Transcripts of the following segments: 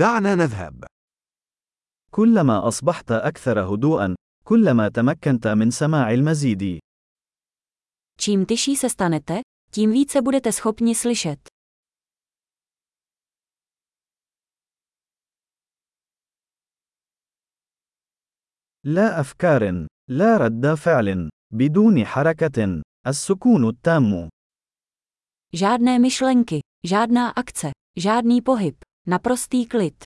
دعنا نذهب. كلما أصبحت أكثر هدوءا، كلما تمكنت من سماع المزيد. Čím tyší se stanete, tím více budete schopni slyšet. لا أفكار، لا رد فعل، بدون حركة، السكون التام. Žádné myšlenky, žádná akce, žádný pohyb, naprostý klid.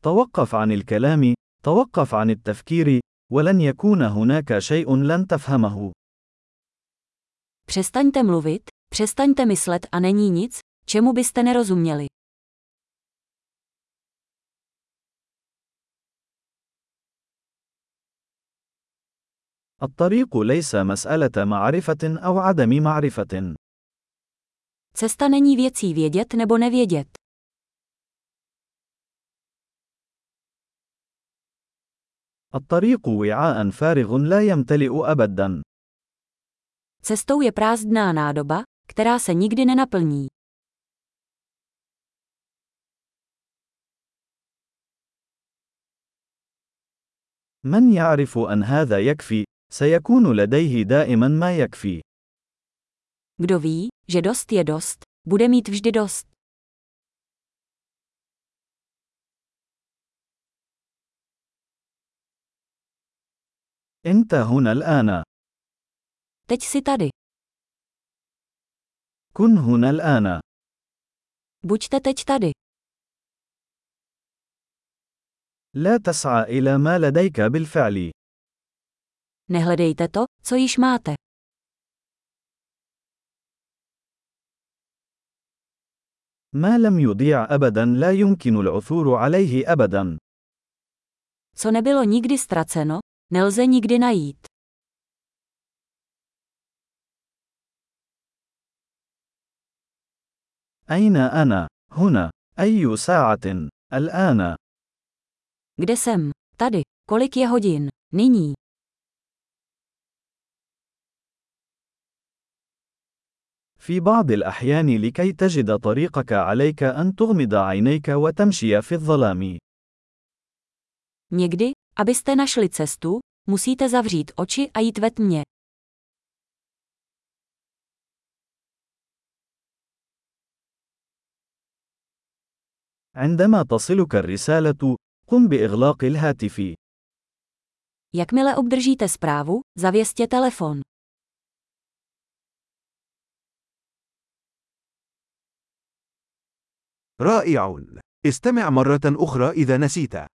توقف عن الكلام، توقف عن التفكير، ولن يكون هناك شيء لن تفهمه. Přestaňte mluvit, přestaňte myslet a není nic, čemu byste nerozuměli. الطريق ليس مسألة معرفة أو عدم معرفة. Cesta není věcí vědět nebo nevědět. الطريق وعاء فارغ لا يمتلئ أبدا. Cestou je prázdná nádoba, která se nikdy nenaplní. من يعرف أن هذا يكفي، سيكون لديه دائما ما يكفي. Kdo ví, že dost je dost, bude mít vždy dost. أنت هنا الآن. Teď si tady. كن هنا الآن. Buďte teď tady. لا تسعى إلى ما لديك بالفعل. Nehledejte to, co již máte. ما لم يضيع أبدا لا يمكن العثور عليه أبدا. Co nebylo nikdy ztraceno, nelze nikdy najít. أين أنا؟ هنا. أي ساعة؟ الآن. Kde jsem? Tady. Kolik je hodin? Nyní. في بعض الأحيان لكي تجد طريقك عليك أن تغمض عينيك وتمشي في الظلام. Někdy, abyste našli cestu, musíte zavřít oči a jít ve tmě. عندما تصلك الرسالة، قم بإغلاق الهاتف. Jakmile obdržíte zprávu, zavěstě telefon. رائع. استمع مرة أخرى إذا نسيت.